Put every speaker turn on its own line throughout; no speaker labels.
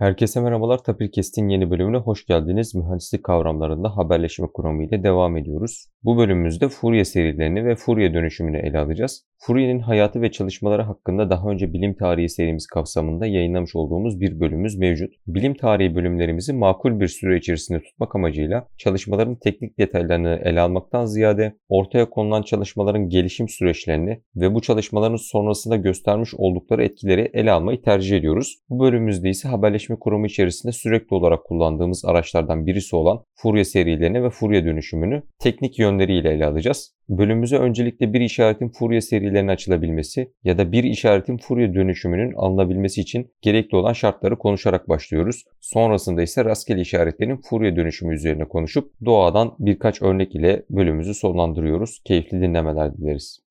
Herkese merhabalar. Tapirkest'in yeni bölümüne hoş geldiniz. Mühendislik kavramlarında haberleşme kuramı ile devam ediyoruz. Bu bölümümüzde Fourier serilerini ve Fourier dönüşümünü ele alacağız. Fourier'in hayatı ve çalışmaları hakkında daha önce bilim tarihi serimiz kapsamında yayınlamış olduğumuz bir bölümümüz mevcut. Bilim tarihi bölümlerimizi makul bir süre içerisinde tutmak amacıyla çalışmaların teknik detaylarını ele almaktan ziyade ortaya konulan çalışmaların gelişim süreçlerini ve bu çalışmaların sonrasında göstermiş oldukları etkileri ele almayı tercih ediyoruz. Bu bölümümüzde ise haberleşme kuramı içerisinde sürekli olarak kullandığımız araçlardan birisi olan Fourier serilerini ve Fourier dönüşümünü teknik yönleriyle ele alacağız. Bölümümüze öncelikle bir işaretin Fourier serilerinin açılabilmesi ya da bir işaretin Fourier dönüşümünün alınabilmesi için gerekli olan şartları konuşarak başlıyoruz. Sonrasında ise rastgele işaretlerin Fourier dönüşümü üzerine konuşup doğadan birkaç örnek ile bölümümüzü sonlandırıyoruz. Keyifli dinlemeler dileriz.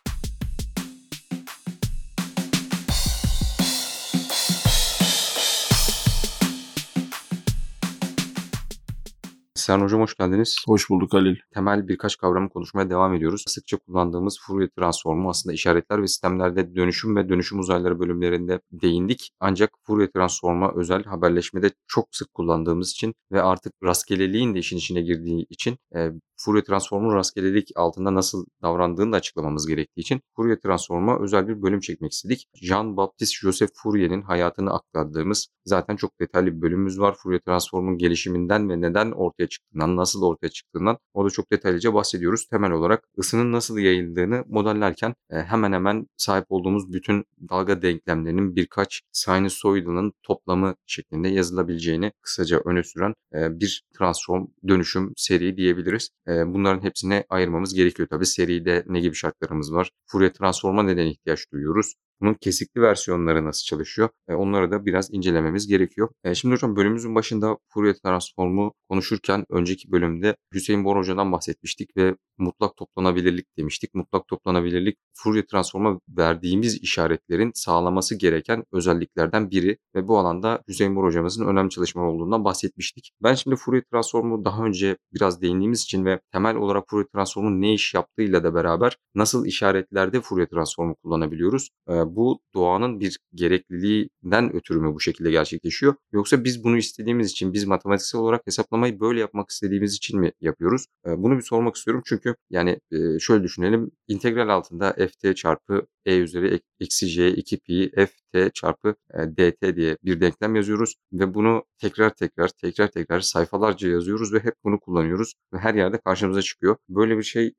Serhan Hocam hoş geldiniz.
Hoş bulduk Halil.
Temel birkaç kavramı konuşmaya devam ediyoruz. Sıkça kullandığımız Fourier transformu aslında işaretler ve sistemlerde dönüşüm ve dönüşüm uzayları bölümlerinde değindik. Ancak Fourier transforma özel haberleşmede çok sık kullandığımız için ve artık rastgeleliğin de işin içine girdiği için e, Fourier transformun rastgelelik altında nasıl davrandığını da açıklamamız gerektiği için Fourier transforma özel bir bölüm çekmek istedik. Jean-Baptiste Joseph Fourier'in hayatını aktardığımız zaten çok detaylı bir bölümümüz var. Fourier transformun gelişiminden ve neden ortaya çıktığından, nasıl ortaya çıktığından orada çok detaylıca bahsediyoruz. Temel olarak ısının nasıl yayıldığını modellerken e, hemen hemen sahip olduğumuz bütün dalga denklemlerinin birkaç sinusoidal'ın toplamı şeklinde yazılabileceğini kısaca öne süren e, bir transform dönüşüm seri diyebiliriz. Bunların hepsine ayırmamız gerekiyor. Tabii seride ne gibi şartlarımız var? Fourier transforma neden ihtiyaç duyuyoruz? Bunun kesikli versiyonları nasıl çalışıyor? E, onları da biraz incelememiz gerekiyor. E, şimdi hocam bölümümüzün başında Fourier transformu konuşurken önceki bölümde Hüseyin Bor Hoca'dan bahsetmiştik ve mutlak toplanabilirlik demiştik. Mutlak toplanabilirlik Fourier transforma verdiğimiz işaretlerin sağlaması gereken özelliklerden biri ve bu alanda Hüseyin Bor Hocamızın önemli çalışmalar olduğundan bahsetmiştik. Ben şimdi Fourier transformu daha önce biraz değindiğimiz için ve temel olarak Fourier transformun ne iş yaptığıyla da beraber nasıl işaretlerde Fourier transformu kullanabiliyoruz? Bu doğanın bir gerekliliğinden ötürü mü bu şekilde gerçekleşiyor? Yoksa biz bunu istediğimiz için, biz matematiksel olarak hesaplamayı böyle yapmak istediğimiz için mi yapıyoruz? Bunu bir sormak istiyorum çünkü yani şöyle düşünelim. integral altında ft çarpı e üzeri eksi j 2 pi ft çarpı dt diye bir denklem yazıyoruz ve bunu tekrar tekrar tekrar tekrar sayfalarca yazıyoruz ve hep bunu kullanıyoruz ve her yerde karşımıza çıkıyor. Böyle bir şey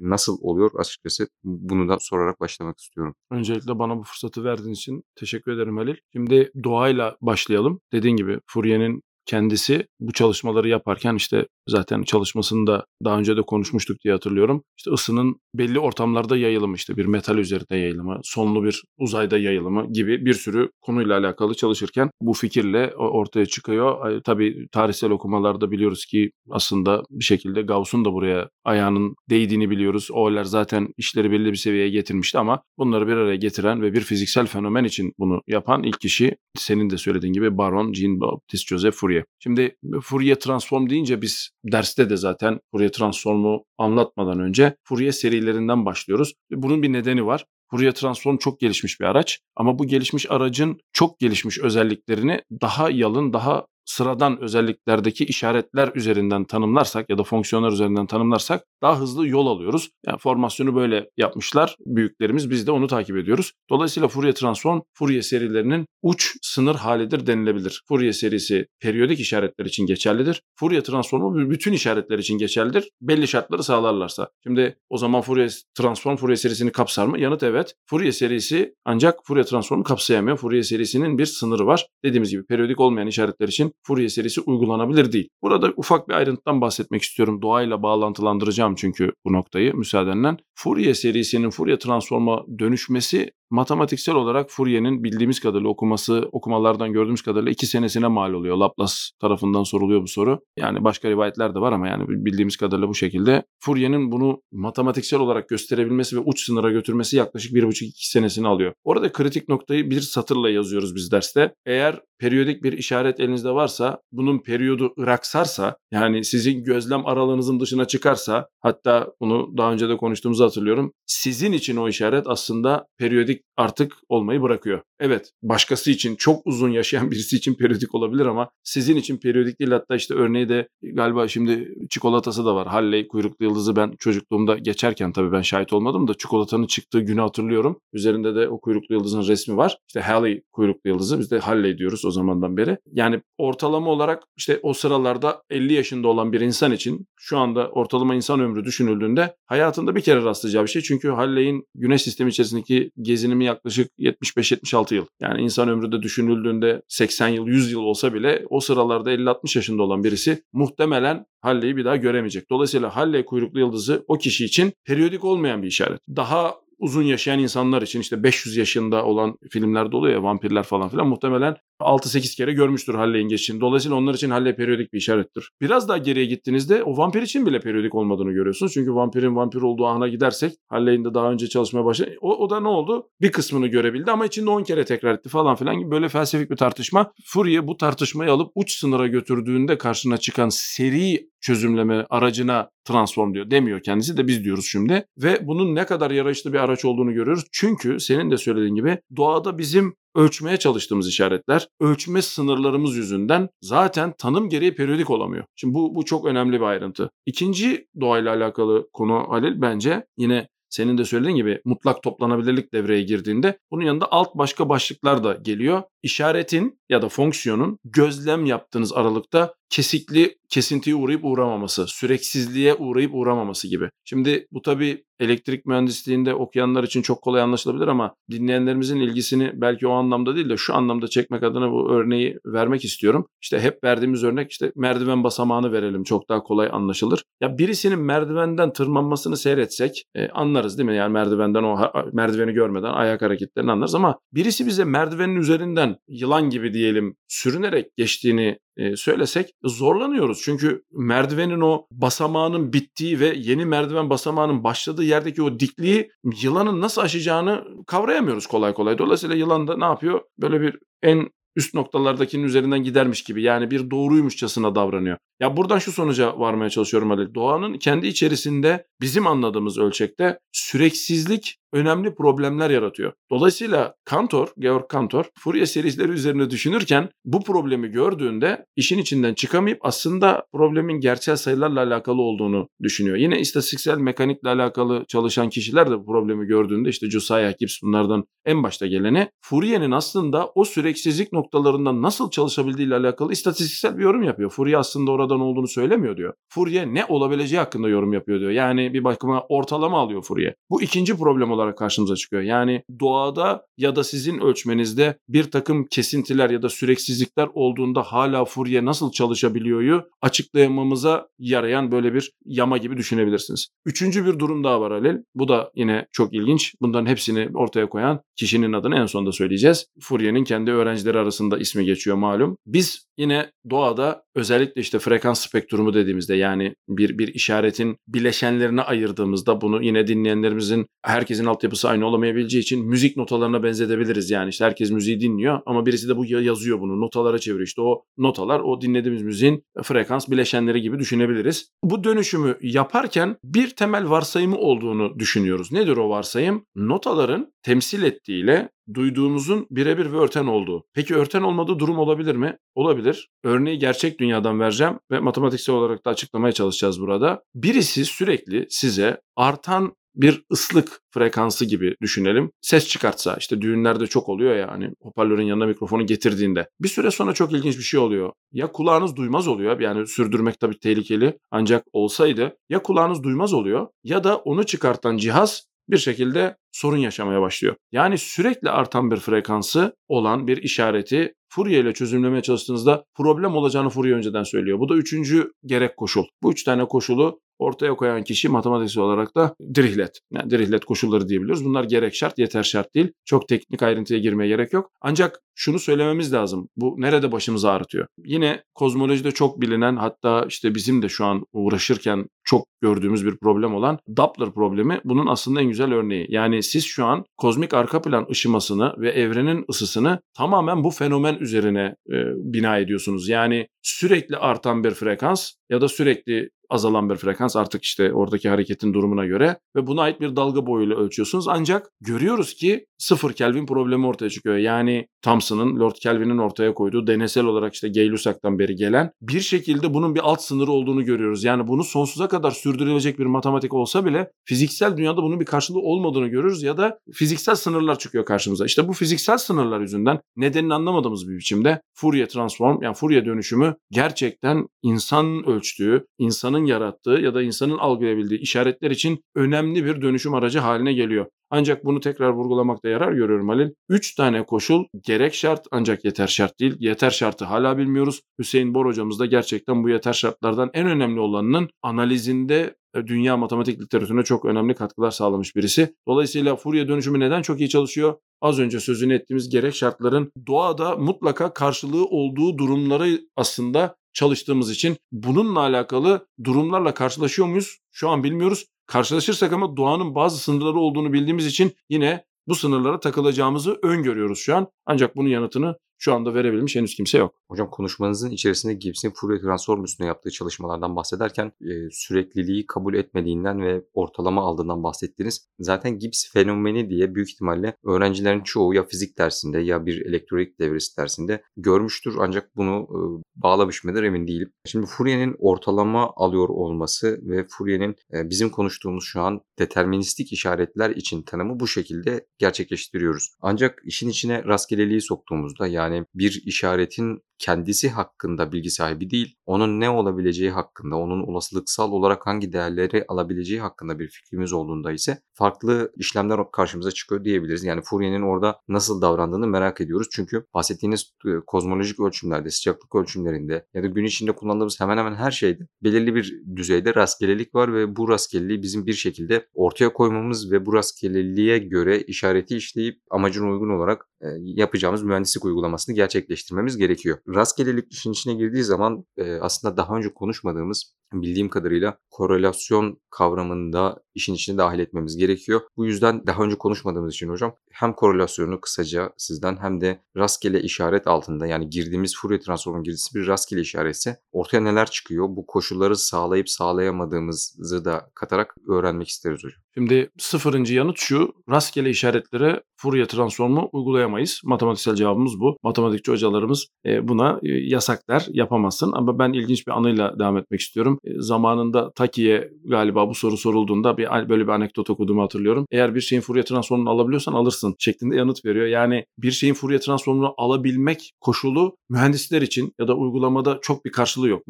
nasıl oluyor açıkçası bunu da sorarak başlamak istiyorum.
Öncelikle bana bu fırsatı verdiğin için teşekkür ederim Halil. Şimdi doğayla başlayalım. Dediğin gibi Fourier'in kendisi bu çalışmaları yaparken işte zaten çalışmasında daha önce de konuşmuştuk diye hatırlıyorum. İşte ısının belli ortamlarda yayılımı işte bir metal üzerinde yayılımı, sonlu bir uzayda yayılımı gibi bir sürü konuyla alakalı çalışırken bu fikirle ortaya çıkıyor. Tabii tarihsel okumalarda biliyoruz ki aslında bir şekilde Gauss'un da buraya ayağının değdiğini biliyoruz. Olaylar zaten işleri belli bir seviyeye getirmişti ama bunları bir araya getiren ve bir fiziksel fenomen için bunu yapan ilk kişi senin de söylediğin gibi Baron Jean-Baptiste Joseph Fourier. Şimdi Fourier transform deyince biz derste de zaten Fourier transformu anlatmadan önce Fourier serilerinden başlıyoruz. Bunun bir nedeni var. Fourier transform çok gelişmiş bir araç ama bu gelişmiş aracın çok gelişmiş özelliklerini daha yalın, daha sıradan özelliklerdeki işaretler üzerinden tanımlarsak ya da fonksiyonlar üzerinden tanımlarsak daha hızlı yol alıyoruz. Yani formasyonu böyle yapmışlar büyüklerimiz biz de onu takip ediyoruz. Dolayısıyla Fourier transform Fourier serilerinin uç sınır halidir denilebilir. Fourier serisi periyodik işaretler için geçerlidir. Fourier transformu bütün işaretler için geçerlidir. Belli şartları sağlarlarsa. Şimdi o zaman Fourier transform Fourier serisini kapsar mı? Yanıt evet. Fourier serisi ancak Fourier transformu kapsayamıyor. Fourier serisinin bir sınırı var. Dediğimiz gibi periyodik olmayan işaretler için Fourier serisi uygulanabilir değil. Burada ufak bir ayrıntıdan bahsetmek istiyorum. Doğayla bağlantılandıracağım çünkü bu noktayı müsaadenle. Fourier serisinin Fourier transforma dönüşmesi matematiksel olarak Fourier'in bildiğimiz kadarıyla okuması, okumalardan gördüğümüz kadarıyla iki senesine mal oluyor. Laplace tarafından soruluyor bu soru. Yani başka rivayetler de var ama yani bildiğimiz kadarıyla bu şekilde. Fourier'in bunu matematiksel olarak gösterebilmesi ve uç sınıra götürmesi yaklaşık bir buçuk iki senesini alıyor. Orada kritik noktayı bir satırla yazıyoruz biz derste. Eğer periyodik bir işaret elinizde varsa, bunun periyodu ıraksarsa, yani sizin gözlem aralığınızın dışına çıkarsa, hatta bunu daha önce de konuştuğumuzu hatırlıyorum. Sizin için o işaret aslında periyodik artık olmayı bırakıyor. Evet başkası için çok uzun yaşayan birisi için periyodik olabilir ama sizin için periyodik değil hatta işte örneği de galiba şimdi çikolatası da var. Halley kuyruklu yıldızı ben çocukluğumda geçerken tabii ben şahit olmadım da çikolatanın çıktığı günü hatırlıyorum. Üzerinde de o kuyruklu yıldızın resmi var. İşte Halley kuyruklu yıldızı biz de Halley diyoruz o zamandan beri. Yani ortalama olarak işte o sıralarda 50 yaşında olan bir insan için şu anda ortalama insan ömrü düşünüldüğünde hayatında bir kere rastlayacağı bir şey. Çünkü Halley'in güneş sistemi içerisindeki gezinimi yaklaşık 75-76 yıl. Yani insan ömrü de düşünüldüğünde 80 yıl 100 yıl olsa bile o sıralarda 50-60 yaşında olan birisi muhtemelen Halley'i bir daha göremeyecek. Dolayısıyla Halley kuyruklu yıldızı o kişi için periyodik olmayan bir işaret. Daha uzun yaşayan insanlar için işte 500 yaşında olan filmlerde oluyor ya vampirler falan filan muhtemelen 6-8 kere görmüştür Halley'in geçişini. Dolayısıyla onlar için Halley periyodik bir işarettir. Biraz daha geriye gittiğinizde o vampir için bile periyodik olmadığını görüyorsunuz. Çünkü vampirin vampir olduğu ana gidersek Halley'in de daha önce çalışmaya başladı. O, o da ne oldu? Bir kısmını görebildi ama içinde 10 kere tekrar etti falan filan gibi böyle felsefik bir tartışma. Fourier bu tartışmayı alıp uç sınıra götürdüğünde karşına çıkan seri çözümleme aracına transform diyor. Demiyor kendisi de biz diyoruz şimdi. Ve bunun ne kadar yarayışlı bir araç olduğunu görüyoruz. Çünkü senin de söylediğin gibi doğada bizim ölçmeye çalıştığımız işaretler ölçme sınırlarımız yüzünden zaten tanım gereği periyodik olamıyor. Şimdi bu, bu çok önemli bir ayrıntı. İkinci doğayla alakalı konu Halil bence yine senin de söylediğin gibi mutlak toplanabilirlik devreye girdiğinde bunun yanında alt başka başlıklar da geliyor. İşaretin ya da fonksiyonun gözlem yaptığınız aralıkta kesikli kesintiye uğrayıp uğramaması, süreksizliğe uğrayıp uğramaması gibi. Şimdi bu tabii elektrik mühendisliğinde okuyanlar için çok kolay anlaşılabilir ama dinleyenlerimizin ilgisini belki o anlamda değil de şu anlamda çekmek adına bu örneği vermek istiyorum. İşte hep verdiğimiz örnek işte merdiven basamağını verelim çok daha kolay anlaşılır. Ya birisinin merdivenden tırmanmasını seyretsek e, anlarız değil mi? Yani merdivenden o merdiveni görmeden ayak hareketlerini anlarız ama birisi bize merdivenin üzerinden yılan gibi diyelim sürünerek geçtiğini e, söylesek zorlanıyoruz. Çünkü merdivenin o basamağının bittiği ve yeni merdiven basamağının başladığı yerdeki o dikliği yılanın nasıl aşacağını kavrayamıyoruz kolay kolay. Dolayısıyla yılan da ne yapıyor? Böyle bir en üst noktalardakinin üzerinden gidermiş gibi yani bir doğruymuşçasına davranıyor. Ya buradan şu sonuca varmaya çalışıyorum Ali. Doğanın kendi içerisinde bizim anladığımız ölçekte süreksizlik önemli problemler yaratıyor. Dolayısıyla Kantor, Georg Kantor, Fourier serisleri üzerine düşünürken bu problemi gördüğünde işin içinden çıkamayıp aslında problemin gerçel sayılarla alakalı olduğunu düşünüyor. Yine istatistiksel mekanikle alakalı çalışan kişiler de bu problemi gördüğünde işte Josiah Gibbs bunlardan en başta geleni Fourier'in aslında o süreksizlik noktalarında nasıl çalışabildiği ile alakalı istatistiksel bir yorum yapıyor. Fourier aslında oradan olduğunu söylemiyor diyor. Fourier ne olabileceği hakkında yorum yapıyor diyor. Yani bir bakıma ortalama alıyor Fourier. Bu ikinci problem olarak karşımıza çıkıyor. Yani doğada ya da sizin ölçmenizde bir takım kesintiler ya da süreksizlikler olduğunda hala Fourier nasıl çalışabiliyoryu açıklayamamıza yarayan böyle bir yama gibi düşünebilirsiniz. Üçüncü bir durum daha var Halil. Bu da yine çok ilginç. Bunların hepsini ortaya koyan kişinin adını en sonunda söyleyeceğiz. Fourier'in kendi öğrencileri arasında ismi geçiyor malum. Biz yine doğada özellikle işte frekans spektrumu dediğimizde yani bir bir işaretin bileşenlerine ayırdığımızda bunu yine dinleyenlerimizin herkesin altyapısı aynı olamayabileceği için müzik notalarına benzetebiliriz. Yani işte herkes müziği dinliyor ama birisi de bu yazıyor bunu notalara çeviriyor. İşte o notalar o dinlediğimiz müziğin frekans bileşenleri gibi düşünebiliriz. Bu dönüşümü yaparken bir temel varsayımı olduğunu düşünüyoruz. Nedir o varsayım? Notaların temsil ettiğiyle duyduğumuzun birebir ve örten olduğu. Peki örten olmadığı durum olabilir mi? Olabilir. Örneği gerçek dünyadan vereceğim ve matematiksel olarak da açıklamaya çalışacağız burada. Birisi sürekli size artan bir ıslık frekansı gibi düşünelim. Ses çıkartsa işte düğünlerde çok oluyor ya hani hoparlörün yanına mikrofonu getirdiğinde. Bir süre sonra çok ilginç bir şey oluyor. Ya kulağınız duymaz oluyor yani sürdürmek tabii tehlikeli ancak olsaydı ya kulağınız duymaz oluyor ya da onu çıkartan cihaz bir şekilde sorun yaşamaya başlıyor. Yani sürekli artan bir frekansı olan bir işareti Fourier ile çözümlemeye çalıştığınızda problem olacağını Fourier önceden söylüyor. Bu da üçüncü gerek koşul. Bu üç tane koşulu ortaya koyan kişi matematiksel olarak da Dirichlet. Yani Dirichlet koşulları diyebiliyoruz. Bunlar gerek şart, yeter şart değil. Çok teknik ayrıntıya girmeye gerek yok. Ancak şunu söylememiz lazım. Bu nerede başımızı ağrıtıyor? Yine kozmolojide çok bilinen hatta işte bizim de şu an uğraşırken çok gördüğümüz bir problem olan Doppler problemi bunun aslında en güzel örneği. Yani siz şu an kozmik arka plan ışımasını ve evrenin ısısını tamamen bu fenomen üzerine e, bina ediyorsunuz. Yani sürekli artan bir frekans ya da sürekli azalan bir frekans artık işte oradaki hareketin durumuna göre ve buna ait bir dalga boyuyla ölçüyorsunuz. Ancak görüyoruz ki sıfır Kelvin problemi ortaya çıkıyor. Yani Thomson'ın, Lord Kelvin'in ortaya koyduğu deneysel olarak işte Gay-Lussac'tan beri gelen bir şekilde bunun bir alt sınırı olduğunu görüyoruz. Yani bunu sonsuza kadar sürdürülecek bir matematik olsa bile fiziksel dünyada bunun bir karşılığı olmadığını görürüz ya da fiziksel sınırlar çıkıyor karşımıza. İşte bu fiziksel sınırlar yüzünden nedenini anlamadığımız bir biçimde Fourier transform yani Fourier dönüşümü gerçekten insan ölçtüğü, insanın yarattığı ya da insanın algılayabildiği işaretler için önemli bir dönüşüm aracı haline geliyor. Ancak bunu tekrar vurgulamakta yarar görüyorum Halil. 3 tane koşul gerek şart ancak yeter şart değil. Yeter şartı hala bilmiyoruz. Hüseyin Bor hocamız da gerçekten bu yeter şartlardan en önemli olanının analizinde e, dünya matematik literatürüne çok önemli katkılar sağlamış birisi. Dolayısıyla Fourier dönüşümü neden çok iyi çalışıyor? Az önce sözünü ettiğimiz gerek şartların doğada mutlaka karşılığı olduğu durumları aslında çalıştığımız için bununla alakalı durumlarla karşılaşıyor muyuz? Şu an bilmiyoruz. Karşılaşırsak ama doğanın bazı sınırları olduğunu bildiğimiz için yine bu sınırlara takılacağımızı öngörüyoruz şu an. Ancak bunun yanıtını şu anda verebilmiş henüz kimse yok.
Hocam konuşmanızın içerisinde Gibbs'in Fourier transform üstüne yaptığı çalışmalardan bahsederken e, sürekliliği kabul etmediğinden ve ortalama aldığından bahsettiniz. Zaten Gibbs fenomeni diye büyük ihtimalle öğrencilerin çoğu ya fizik dersinde ya bir elektronik devresi dersinde görmüştür ancak bunu e, bağlamış mıdır emin değilim. Şimdi Fourier'in ortalama alıyor olması ve Fourier'in e, bizim konuştuğumuz şu an deterministik işaretler için tanımı bu şekilde gerçekleştiriyoruz. Ancak işin içine rastgeleliği soktuğumuzda yani bir işaretin kendisi hakkında bilgi sahibi değil, onun ne olabileceği hakkında, onun olasılıksal olarak hangi değerleri alabileceği hakkında bir fikrimiz olduğunda ise farklı işlemler karşımıza çıkıyor diyebiliriz. Yani Fourier'in orada nasıl davrandığını merak ediyoruz. Çünkü bahsettiğiniz e, kozmolojik ölçümlerde, sıcaklık ölçümlerinde ya da gün içinde kullandığımız hemen hemen her şeyde belirli bir düzeyde rastgelelik var ve bu rastgeleliği bizim bir şekilde ortaya koymamız ve bu rastgeleliğe göre işareti işleyip amacına uygun olarak e, yapacağımız mühendislik uygulamasını gerçekleştirmemiz gerekiyor. Rastgelelik işin içine girdiği zaman e, aslında daha önce konuşmadığımız bildiğim kadarıyla korelasyon kavramında işin içine dahil etmemiz gerekiyor. Bu yüzden daha önce konuşmadığımız için hocam hem korelasyonu kısaca sizden hem de rastgele işaret altında yani girdiğimiz Fourier transformun girdisi bir rastgele işaretse ortaya neler çıkıyor? Bu koşulları sağlayıp sağlayamadığımızı da katarak öğrenmek isteriz hocam.
Şimdi sıfırıncı yanıt şu. Rastgele işaretlere Fourier transformu uygulayamayız. Matematiksel cevabımız bu. Matematikçi hocalarımız e, buna e, yasaklar yapamazsın. Ama ben ilginç bir anıyla devam etmek istiyorum. E, zamanında Taki'ye galiba bu soru sorulduğunda bir böyle bir anekdot okuduğumu hatırlıyorum. Eğer bir şeyin Fourier transformunu alabiliyorsan alırsın şeklinde yanıt veriyor. Yani bir şeyin Fourier transformunu alabilmek koşulu mühendisler için ya da uygulamada çok bir karşılığı yok.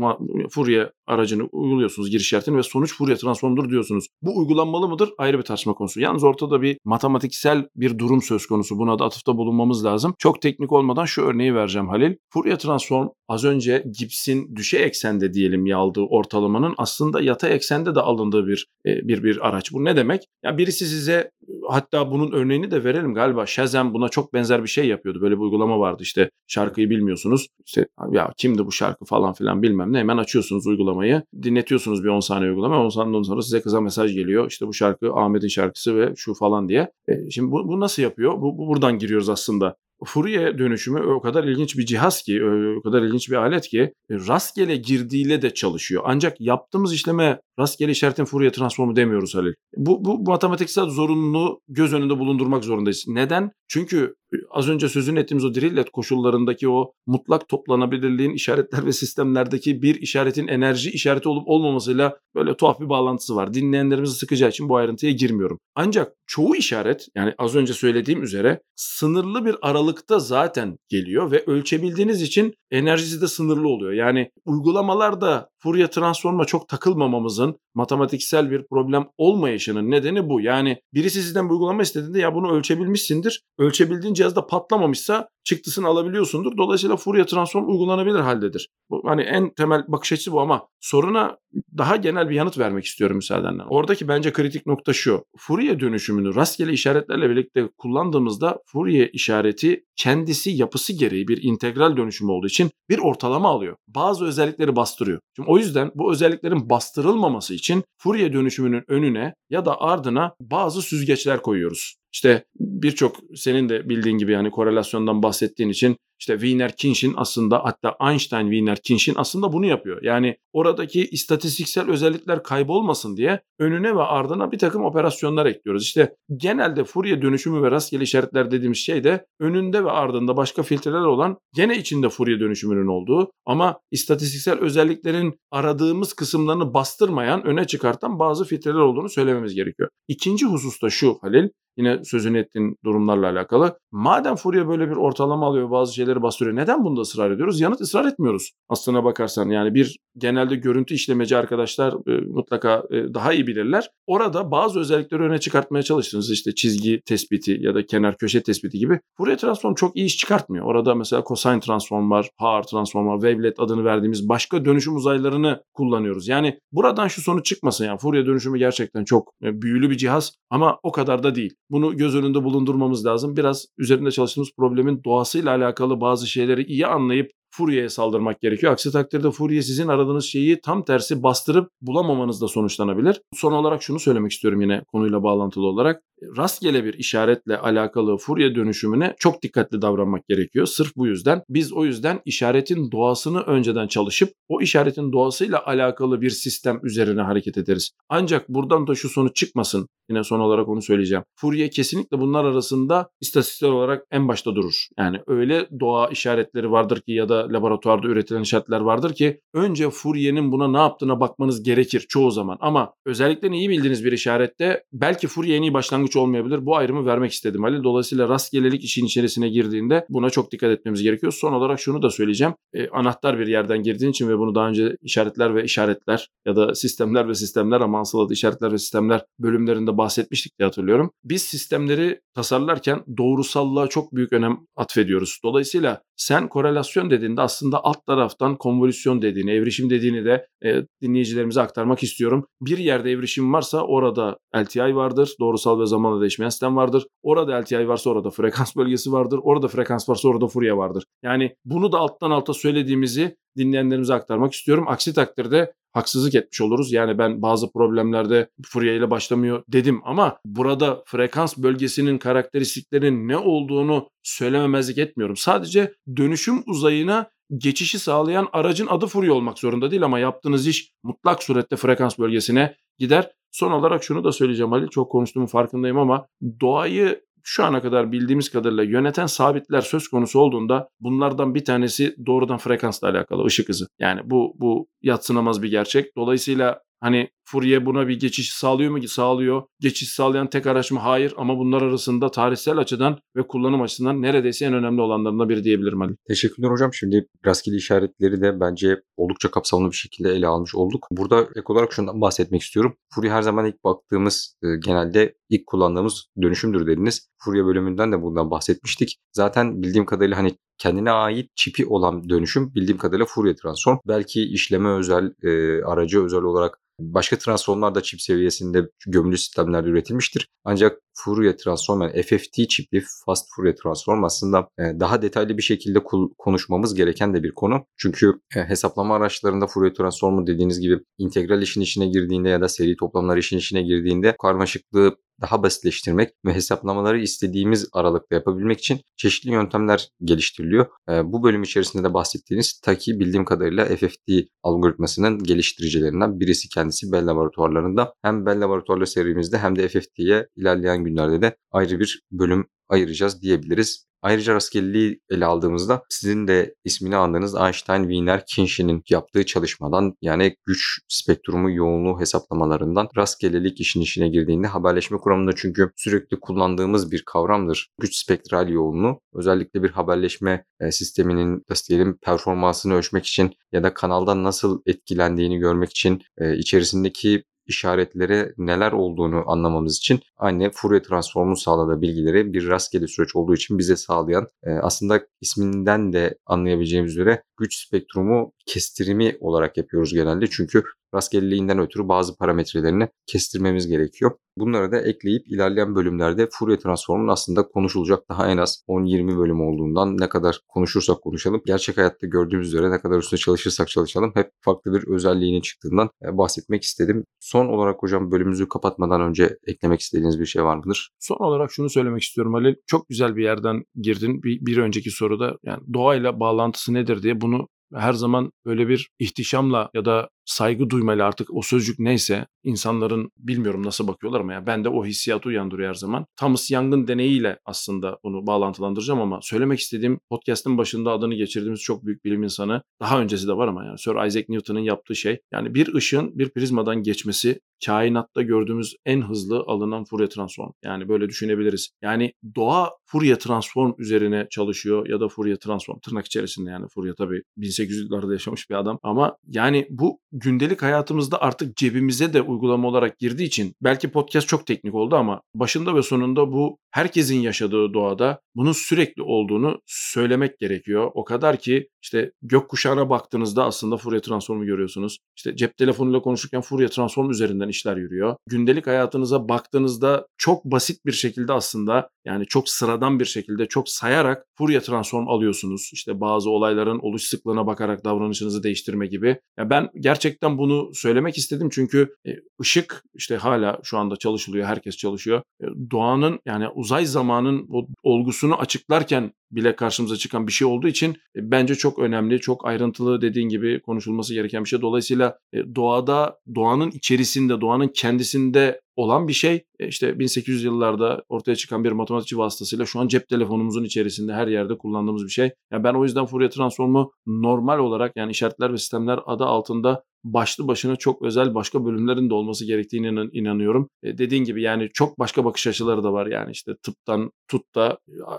Fourier aracını uyguluyorsunuz giriş şartını ve sonuç Fourier transformudur diyorsunuz. Bu uygulanmalı mıdır? Ayrı bir tartışma konusu. Yalnız ortada bir matematiksel bir durum söz konusu. Buna da atıfta bulunmamız lazım. Çok teknik olmadan şu örneği vereceğim Halil. Fourier transform az önce Gibbs'in düşey eksende diyelim yaldığı ortalamanın aslında yatay eksende de alındığı bir e, bir bir araç. Bu ne demek? Ya birisi size hatta bunun örneğini de verelim galiba Shazam buna çok benzer bir şey yapıyordu. Böyle bir uygulama vardı işte şarkıyı bilmiyorsunuz. İşte ya kimdi bu şarkı falan filan bilmem ne hemen açıyorsunuz uygulamayı. Dinletiyorsunuz bir 10 saniye uygulama. 10 saniyeden sonra size kısa mesaj geliyor. İşte bu şarkı Ahmet'in şarkısı ve şu falan diye. E, şimdi bu, bu nasıl yapıyor? Bu, bu buradan giriyoruz aslında. Fourier dönüşümü o kadar ilginç bir cihaz ki, o kadar ilginç bir alet ki rastgele girdiğiyle de çalışıyor. Ancak yaptığımız işleme rastgele işaretin Fourier transformu demiyoruz Halil. Bu, bu matematiksel zorunluluğu göz önünde bulundurmak zorundayız. Neden? Çünkü az önce sözünü ettiğimiz o Dirichlet koşullarındaki o mutlak toplanabilirliğin işaretler ve sistemlerdeki bir işaretin enerji işareti olup olmamasıyla böyle tuhaf bir bağlantısı var. Dinleyenlerimizi sıkacağı için bu ayrıntıya girmiyorum. Ancak çoğu işaret yani az önce söylediğim üzere sınırlı bir aralıkta zaten geliyor ve ölçebildiğiniz için enerjisi de sınırlı oluyor. Yani uygulamalarda Fourier transforma çok takılmamamızın matematiksel bir problem olmayışının nedeni bu. Yani birisi sizden bir uygulama istediğinde ya bunu ölçebilmişsindir. Ölçebildiğin cihazda patlamamışsa çıktısını alabiliyorsundur. Dolayısıyla Fourier transform uygulanabilir haldedir. Bu, hani en temel bakış açısı bu ama soruna daha genel bir yanıt vermek istiyorum müsaadenle. Oradaki bence kritik nokta şu. Fourier dönüşümünü rastgele işaretlerle birlikte kullandığımızda Fourier işareti kendisi yapısı gereği bir integral dönüşüm olduğu için bir ortalama alıyor. Bazı özellikleri bastırıyor. Şimdi o yüzden bu özelliklerin bastırılmaması için Fourier dönüşümünün önüne ya da ardına bazı süzgeçler koyuyoruz. İşte birçok senin de bildiğin gibi yani korelasyondan bahsettiğin için işte Wiener Kinşin aslında hatta Einstein Wiener Kinşin aslında bunu yapıyor. Yani oradaki istatistiksel özellikler kaybolmasın diye önüne ve ardına bir takım operasyonlar ekliyoruz. İşte genelde Fourier dönüşümü ve rastgele işaretler dediğimiz şey de önünde ve ardında başka filtreler olan gene içinde Fourier dönüşümünün olduğu ama istatistiksel özelliklerin aradığımız kısımlarını bastırmayan, öne çıkartan bazı filtreler olduğunu söylememiz gerekiyor. İkinci husus da şu Halil, yine sözünü ettiğin durumlarla alakalı. Madem Fourier böyle bir ortalama alıyor bazı şeyleri bastırıyor neden bunda ısrar ediyoruz? Yanıt ısrar etmiyoruz. Aslına bakarsan yani bir genelde görüntü işlemeci arkadaşlar e, mutlaka e, daha iyi bilirler. Orada bazı özellikleri öne çıkartmaya çalıştınız. işte çizgi tespiti ya da kenar köşe tespiti gibi. Fourier transform çok iyi iş çıkartmıyor. Orada mesela cosine transform var, power transform var, wavelet adını verdiğimiz başka dönüşüm uzaylarını kullanıyoruz. Yani buradan şu sonuç çıkmasın yani Fourier dönüşümü gerçekten çok e, büyülü bir cihaz ama o kadar da değil. Bunu göz önünde bulundurmamız lazım. Biraz üzerinde çalıştığımız problemin doğasıyla alakalı bazı şeyleri iyi anlayıp Fourier'e saldırmak gerekiyor. Aksi takdirde Fourier sizin aradığınız şeyi tam tersi bastırıp bulamamanızda sonuçlanabilir. Son olarak şunu söylemek istiyorum yine konuyla bağlantılı olarak. Rastgele bir işaretle alakalı Fourier dönüşümüne çok dikkatli davranmak gerekiyor. Sırf bu yüzden biz o yüzden işaretin doğasını önceden çalışıp o işaretin doğasıyla alakalı bir sistem üzerine hareket ederiz. Ancak buradan da şu sonuç çıkmasın. Yine son olarak onu söyleyeceğim. Fourier kesinlikle bunlar arasında istatistiksel olarak en başta durur. Yani öyle doğa işaretleri vardır ki ya da laboratuvarda üretilen işaretler vardır ki önce Fourier'in buna ne yaptığına bakmanız gerekir çoğu zaman. Ama özellikle iyi bildiğiniz bir işarette belki Fourier iyi başlangıç olmayabilir. Bu ayrımı vermek istedim Halil. Dolayısıyla rastgelelik işin içerisine girdiğinde buna çok dikkat etmemiz gerekiyor. Son olarak şunu da söyleyeceğim. E, anahtar bir yerden girdiğin için ve bunu daha önce işaretler ve işaretler ya da sistemler ve sistemler ama asıl işaretler ve sistemler bölümlerinde bahsetmiştik diye hatırlıyorum. Biz sistemleri tasarlarken doğrusallığa çok büyük önem atfediyoruz. Dolayısıyla sen korelasyon dediğinde aslında alt taraftan konvolüsyon dediğini, evrişim dediğini de e, dinleyicilerimize aktarmak istiyorum. Bir yerde evrişim varsa orada LTI vardır. Doğrusal ve zamanla değişmeyen sistem vardır. Orada LTI varsa orada frekans bölgesi vardır. Orada frekans varsa orada Fourier vardır. Yani bunu da alttan alta söylediğimizi dinleyenlerimize aktarmak istiyorum. Aksi takdirde haksızlık etmiş oluruz. Yani ben bazı problemlerde Fourier ile başlamıyor dedim ama burada frekans bölgesinin karakteristiklerinin ne olduğunu söylememezlik etmiyorum. Sadece dönüşüm uzayına geçişi sağlayan aracın adı Fourier olmak zorunda değil ama yaptığınız iş mutlak surette frekans bölgesine gider. Son olarak şunu da söyleyeceğim Halil. Çok konuştuğumun farkındayım ama doğayı şu ana kadar bildiğimiz kadarıyla yöneten sabitler söz konusu olduğunda bunlardan bir tanesi doğrudan frekansla alakalı ışık hızı. Yani bu bu yatsınamaz bir gerçek. Dolayısıyla Hani Fourier buna bir geçiş sağlıyor mu? Sağlıyor. Geçiş sağlayan tek araç mı? Hayır. Ama bunlar arasında tarihsel açıdan ve kullanım açısından neredeyse en önemli olanlarından biri diyebilirim Ali.
Teşekkürler hocam. Şimdi rastgele işaretleri de bence oldukça kapsamlı bir şekilde ele almış olduk. Burada ek olarak şundan bahsetmek istiyorum. Fourier her zaman ilk baktığımız e, genelde ilk kullandığımız dönüşümdür dediniz. Fourier bölümünden de bundan bahsetmiştik. Zaten bildiğim kadarıyla hani kendine ait çipi olan dönüşüm bildiğim kadarıyla Fourier transform. Belki işleme özel, e, aracı özel olarak Başka transformlar da çip seviyesinde gömülü sistemlerde üretilmiştir. Ancak Fourier transform yani FFT çipli Fast Fourier transform aslında e, daha detaylı bir şekilde konuşmamız gereken de bir konu. Çünkü e, hesaplama araçlarında Fourier transformu dediğiniz gibi integral işin içine girdiğinde ya da seri toplamlar işin içine girdiğinde karmaşıklığı daha basitleştirmek ve hesaplamaları istediğimiz aralıkta yapabilmek için çeşitli yöntemler geliştiriliyor. Bu bölüm içerisinde de bahsettiğiniz Taki bildiğim kadarıyla FFT algoritmasının geliştiricilerinden birisi kendisi Bell laboratuvarlarında. Hem Bell laboratuvarları serimizde hem de FFT'ye ilerleyen günlerde de ayrı bir bölüm ayıracağız diyebiliriz. Ayrıca rastgeleliği ele aldığımızda sizin de ismini andığınız Einstein Wiener Kinshin'in yaptığı çalışmadan yani güç spektrumu yoğunluğu hesaplamalarından rastgelelik işin içine girdiğinde haberleşme kuramında çünkü sürekli kullandığımız bir kavramdır. Güç spektral yoğunluğu özellikle bir haberleşme e, sisteminin diyelim performansını ölçmek için ya da kanaldan nasıl etkilendiğini görmek için e, içerisindeki işaretlere neler olduğunu anlamamız için aynı Fourier transformun sağladığı bilgileri bir rastgele süreç olduğu için bize sağlayan e, aslında isminden de anlayabileceğimiz üzere güç spektrumu kestirimi olarak yapıyoruz genelde. Çünkü rastgeleliğinden ötürü bazı parametrelerini kestirmemiz gerekiyor. Bunları da ekleyip ilerleyen bölümlerde Fourier transformun aslında konuşulacak daha en az 10-20 bölüm olduğundan ne kadar konuşursak konuşalım. Gerçek hayatta gördüğümüz üzere ne kadar üstüne çalışırsak çalışalım hep farklı bir özelliğinin çıktığından e, bahsetmek istedim. Son olarak hocam bölümümüzü kapatmadan önce eklemek istediğiniz bir şey var mıdır?
Son olarak şunu söylemek istiyorum Halil. Çok güzel bir yerden girdin. Bir, bir önceki soruda yani doğayla bağlantısı nedir diye bunu her zaman böyle bir ihtişamla ya da saygı duymayla artık o sözcük neyse insanların bilmiyorum nasıl bakıyorlar ama ya ben de o hissiyatı uyandırıyor her zaman. Thomas Young'ın deneyiyle aslında bunu bağlantılandıracağım ama söylemek istediğim podcast'ın başında adını geçirdiğimiz çok büyük bilim insanı daha öncesi de var ama yani Sir Isaac Newton'un yaptığı şey yani bir ışığın bir prizmadan geçmesi kainatta gördüğümüz en hızlı alınan Fourier transform. Yani böyle düşünebiliriz. Yani doğa Fourier transform üzerine çalışıyor ya da Fourier transform tırnak içerisinde yani Fourier tabii 1800'lerde yaşamış bir adam ama yani bu gündelik hayatımızda artık cebimize de uygulama olarak girdiği için belki podcast çok teknik oldu ama başında ve sonunda bu herkesin yaşadığı doğada bunun sürekli olduğunu söylemek gerekiyor. O kadar ki işte gökkuşağına baktığınızda aslında Fourier transformu görüyorsunuz. İşte cep telefonuyla konuşurken Fourier transform üzerinden işler yürüyor. Gündelik hayatınıza baktığınızda çok basit bir şekilde aslında yani çok sıradan bir şekilde çok sayarak Fourier transform alıyorsunuz. İşte bazı olayların oluş sıklığına bakarak davranışınızı değiştirme gibi. Ya ben gerçekten bunu söylemek istedim çünkü ışık işte hala şu anda çalışılıyor, herkes çalışıyor. Doğanın yani uzay zamanın o olgusunu açıklarken bile karşımıza çıkan bir şey olduğu için bence çok önemli, çok ayrıntılı dediğin gibi konuşulması gereken bir şey. Dolayısıyla doğada, doğanın içerisinde, doğanın kendisinde olan bir şey. İşte 1800 yıllarda ortaya çıkan bir matematikçi vasıtasıyla şu an cep telefonumuzun içerisinde her yerde kullandığımız bir şey. Yani ben o yüzden Fourier transformu normal olarak yani işaretler ve sistemler adı altında başlı başına çok özel başka bölümlerin de olması gerektiğine inanıyorum. E, dediğin gibi yani çok başka bakış açıları da var yani işte tıptan tut da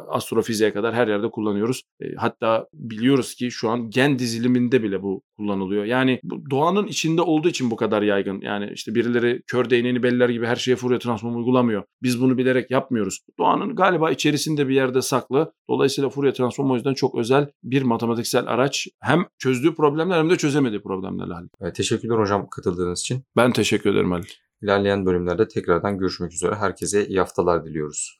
astrofiziğe kadar her yerde kullanıyoruz. E, hatta biliyoruz ki şu an gen diziliminde bile bu kullanılıyor. Yani bu doğanın içinde olduğu için bu kadar yaygın. Yani işte birileri kör değneğini beller gibi her şeye Fourier transform uygulamıyor. Biz bunu bilerek yapmıyoruz. Doğanın galiba içerisinde bir yerde saklı. Dolayısıyla Fourier transform o yüzden çok özel bir matematiksel araç. Hem çözdüğü problemler hem de çözemediği problemler.
Evet, teşekkürler hocam katıldığınız için.
Ben teşekkür ederim Halil.
İlerleyen bölümlerde tekrardan görüşmek üzere. Herkese iyi haftalar diliyoruz.